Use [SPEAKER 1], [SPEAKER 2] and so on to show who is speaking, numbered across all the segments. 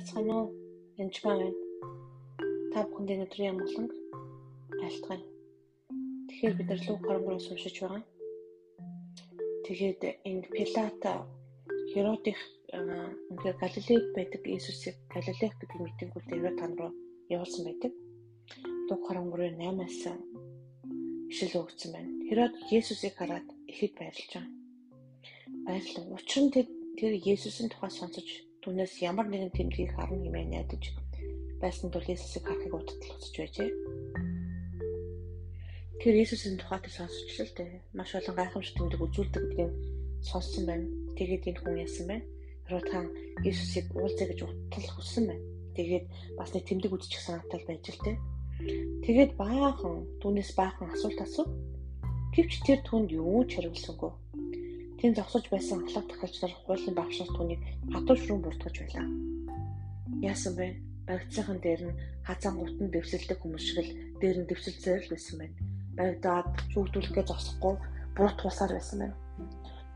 [SPEAKER 1] байцгаана уу? Энд байна. Та бүхэнд өнөөдрийн амгаланг айлтгая. Тэгэхээр бид нар Лук 13-аас уншиж байгаа. Тэгээд энэ Пилата Херодих үнээр Галилейд байдаг Иесусыг Галилех гэдэг митингүүд Ирод тань руу явуулсан байдаг. Лук 13-ийн 8-аас ишил өгсөн байна. Херод Иесусыг хараад ихэд баярлж байгаа. Баярлав. Учир нь тэр Иесусийн тухай сонсож Түүнээс ямар нэгэн тэмдгийг харна хэмээн найдаж байсан тул Иесусыг харахыг удаа хүсэж байжээ. Тэр Иесусийн тухайд сонсч л дээ. Маш олон гайхамшиг тэмдэг үзүүлдэг гэдгийг сонссон байна. Тэгээд энэ хүн яасан? Хэрвээ та Иесусыг уулзъя гэж утал хүссэн байна. Тэгээд бас нэг тэмдэг үзчих санаатай байж л дээ. Тэгээд баахан түүнээс баахан асуулт асуув. Гэвч тэр түнд юу ч хариулсангүй. Тэнд зогсож байсан ахлах тахилчдаар хуулийн багшаас түүнийг хатуу шүрэн буртгаж байлаа. Яасан бэ? Багцсайхан дээр нь хазаан гутан дэвсэлдэг хүмүүс шиг л дээр нь дэвсэлцээр л байсан байна. Багтаад шүүгдүүлэхээ зогсохгүй буруутгуулсаар байсан байна.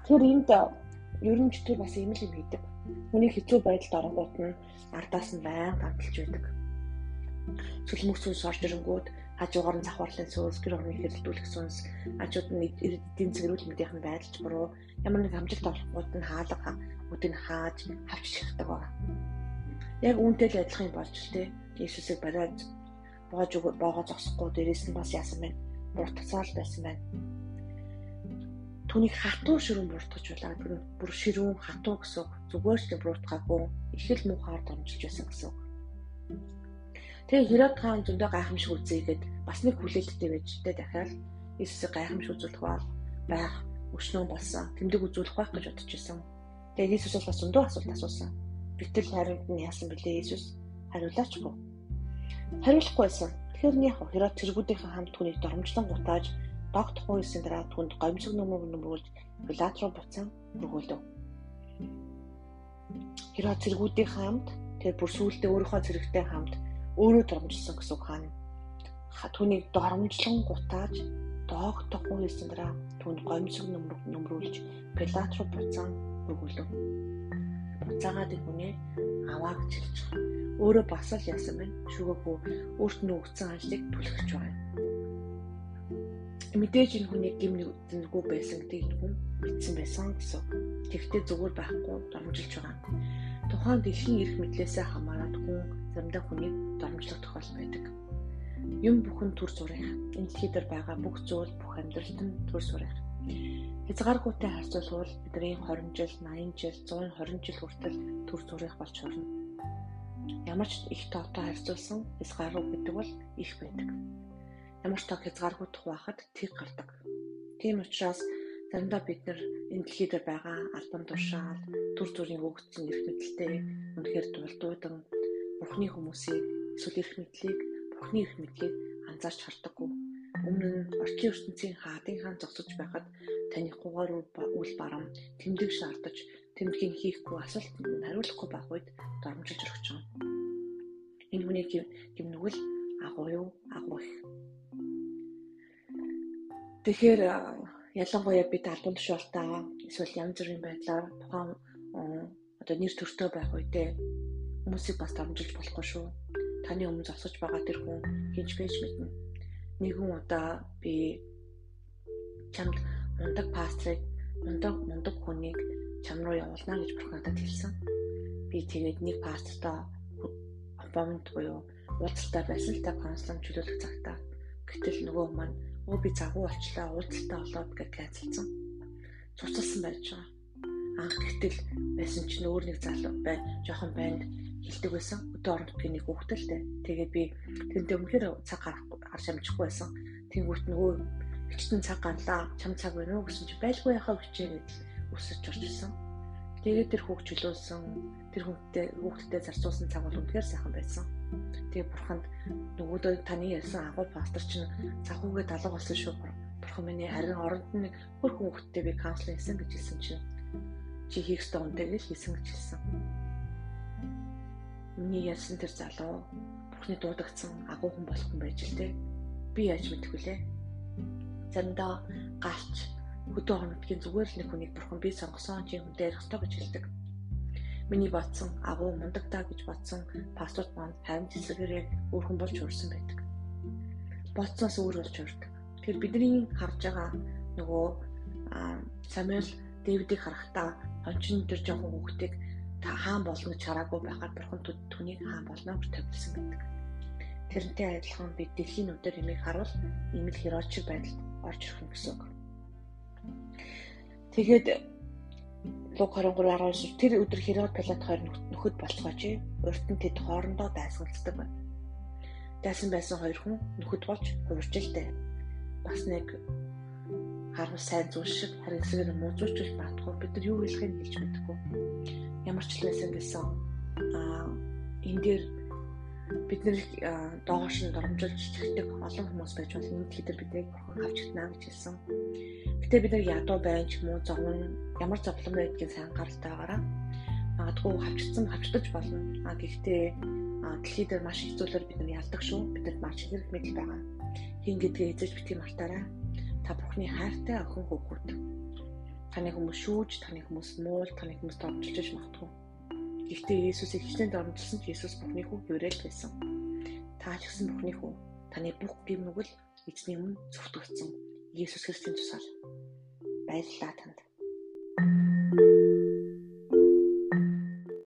[SPEAKER 1] Тэр энд тэр бас ийм л юм хийдэг. Хүний хэцүү байдалд оронгууд нь ардаас нь байн гамталж байдаг. Сүлмөксүүс орж ирэнгүүт хажуугаар нь завхарлын сүнс, гэр орны хэрэлдүүлэх сүнс, хажууд нь эдийн мэдийнх нь байдалч буруу ямар нэг амжилт олохгүйд нь хаалга үдийг хааж авч шахдаг байна. Яг үүнтэй л адилхан болж тээ. Иесусыг бариад боож боогоо зогсохгүй дээрээс нь бас яасан байна. Буртацаал байсан байна. Түүнийг хатуу ширүүн буртгаж. Тэр бүр ширүүн хатуу гэсэн зүгээр ч буртгаагүй их л муухаар дамжиж байсан гэсэн. Тэгээ Херод хаан зөндөө гайхамшиг үзээгээд бас нэг хүлээлттэй байж тээ дахиад Иесусыг гайхамшиг үзүүлэх байх өчнөө болсон. Тэмдэг үзүүлэх байх гэж бодож байсан. Тэгээ Иесус бас зөндөө асуулт асуусан. Гэтэл хариулт нь яасан бэлээ Иесус хариулаачгүй. Хариулахгүйсэн. Тэгэхээр нь яг Херод цэргүүдийн хамт түүнийг дормжлон гутааж догт хууйсан дараа түнд гомцог нөмөр нөмрүүлж Пилат руу буцаан өргөлөв. Херод цэргүүдийн хамт тэр бүр сүултээ өөрийнхөө цэрэгтэй хамт өөрөө дормжилсан гэсэн хаана түүнийг доромжлон гутааж доогтохгүй хэлсэн дараа түүнд гомсог нөмрүүлж Пилат руу буцаан өгүүлв. Буцаагаад ихүнээ аваа гэж хэлж байгаа. Өөрөө бас л яасан байна. Шүгэхгүй өөрт нь өгсөн ажлыг түлхэж байгаа. Мэдээж энэ хүний гим нэггүй байсан гэдэг энэ хүн мэдсэн байсан гэсэн. Тэгвэл зүгээр байхгүй дормжилж байгаа. Тухайн дэлхийн эрх мэдлээсээ хамаарат хүн заримдаа хүнийг дормжлох тохиол байдаг. Юм бүхэн төр зурих. Энэ дэлхий дээр байгаа бүх зүйл бүх амьдралд нь төр зурих. Хязгааргүйтэй харьцуулбал бидний 20 жил, 80 жил, 120 жил хүртэл төр зурих болж хорно. Ямар ч их тоотой харьцуулсан хязгааргүй гэдэг бол их байдаг. Ямар ч тоо хязгааргүй тухайхад тэг гардаг. Тийм учраас заримдаа бид нар энэ дэлхий дээр байгаа албан тушаал, төр зүрийн өгөгдсөн эрх мэдэлтэй үнэхээр дулдуудан Бурхны хүмүүсийг эсвэл эрх мэдлийг Бурхны эрх мэдлийг анзаарч хардаггүй. Өмнө нь орчин ертөнцийн хаадын хаан зогсож байхад танихгүйгээр үл барам тэмдэг шаардаж тэмдгийг хийхгүй асуулт хариулахгүй байх үед дормжилж өргөж байгаа. Энэ хүний гимнүгэл агуу юу агуу их. Тэгэхээр ялангуяа бид албан тушаалтаа эсвэл янз бүрийн байдлаар тухайн одоо нэр төртөө байх үедээ хүмүүсийг бас дамжуулж болохгүй шүү. Таны өмнө зогсож байгаа тэр хүн хинч байж мэднэ. Нэгэн удаа би чамд мундаг пастрыг мундаг мундаг хүнийг чам руу явуулна гэж бурхан надад хэлсэн. Би тэгээд нэг пастртаа бомд буюу уулзалтаа байсан л та консулын чөлөөлөх цагтаа гэтэл нөгөө маань өө би загуу болчлаа уулзалтаа болоод гэж кайцалсан. Цуцалсан байж байгаа. Анх гэтэл байсан чинь өөр нэг залуу бай жоохон байнд хилдэг байсан. Өдөө орон нутгийн нэг хүүхдэлтэй. Тэгээд би тэрнтэй өмнөхөр цаг гарч амжихгүй байсан. Тэнгүүт нөгөө хичтэн цаг гарлаа. Чам цаг байна уу гэсэн чи байлгүй яхаа хүчээ гэдэл өсөж орчихсон. Тэгээд тэр хүүхд чөлөөлсөн. Тэр хүүхдтэй хүүхдтэй зарцуулсан цаг бол үнэхээр сайхан байсан. Тэгээ бурханд нөгөөдөө таны ярьсан агуу пастор чинь цагуугээ далга болсон шүү. Бурхан миний харин оронд нь хөр хүүхдтэй би каунслинг хийсэн гэж хэлсэн чинь чи хийх ёстой үнтэй гэж хийсэн гэж хэлсэн. Миний ярьсан тэр залуу бүхний дуудагдсан агуу хүн болох хүн байж л те. Би яаж мэдэх вүлээ? Заримдаа галч хөдөө хоногдгийн зүгээр л нэг хүнийг бурхан би сонгосон чи хүнтэй ярих ёстой гэж хэлдэг. Миний бодсон агуу мундаг даа гэж бодсон пассворд маань харин цэцгэрээ өөрхөн болж урсан байдаг. Бодсоос өөр болж урдаг. Тэгэхээр бидний харж байгаа нөгөө Самуэль Дэвидийг харахтаа хончин дээр жоохон хүүхдийг та хаан болно гэж хараагүй байхад бурхан түүнийг хаан болно гэж тавьсан байдаг. Тэрнтэй адилхан бид дэлхийн нүдээр ямиг харуул ийм л херооч байдалд орж ирэх юм гэсэн үг. Тэгээд Луг 23:19 тэр өдөр Херод Пилат хоёр нөхөд болцгооч. Урд нь тэд хоорондоо дайсгалцдаг байна. Дайсан байсан хоёр хүн нөхөд болж хувирчилтэй. Бас нэг харвал сайн зүйл шиг харин эсрэгээр муужуулж баатгүй бид нар юу хэлэхийг хэлж мэдэхгүй. Ямар ч л байсан гэсэн аа энэ дээр бид нэр доогоош нь доромжилж чигтэг олон хүмүүс байж болно. Энд хэд биднийг бурхан авч чадна гэж хэлсэн. Гэтэ бид нар ядуу байж ч юм уу зовн ямар зовлон байдгийг сайн гаралтайгаараа магадгүй хавчсан хавчдаж болно. А гэхдээ дэлхий дээр маш их зүйлээр бид нар ялдаг шүү. Бидэнд маш их хэрэг мэдэл байгаа. Хин гэдгээ эзэж битгий мартаарай та Бурхны хайртай охин хүүхэд. Таны хүмүүс шүүж, таны хүмүүс муул, таны хүмүүс дормжилж магадгүй. Гэхдээ Есүсийг хичнээн дормжилсан ч Есүс Бурхны хүү хөврөл байсан. Та ч гэсэн Бурхны хүү. Таны бүх гим нүгэл эзний өмнө зөвтгөгдсөн. Есүс Христосийн тусаар. Баярлалаа танд.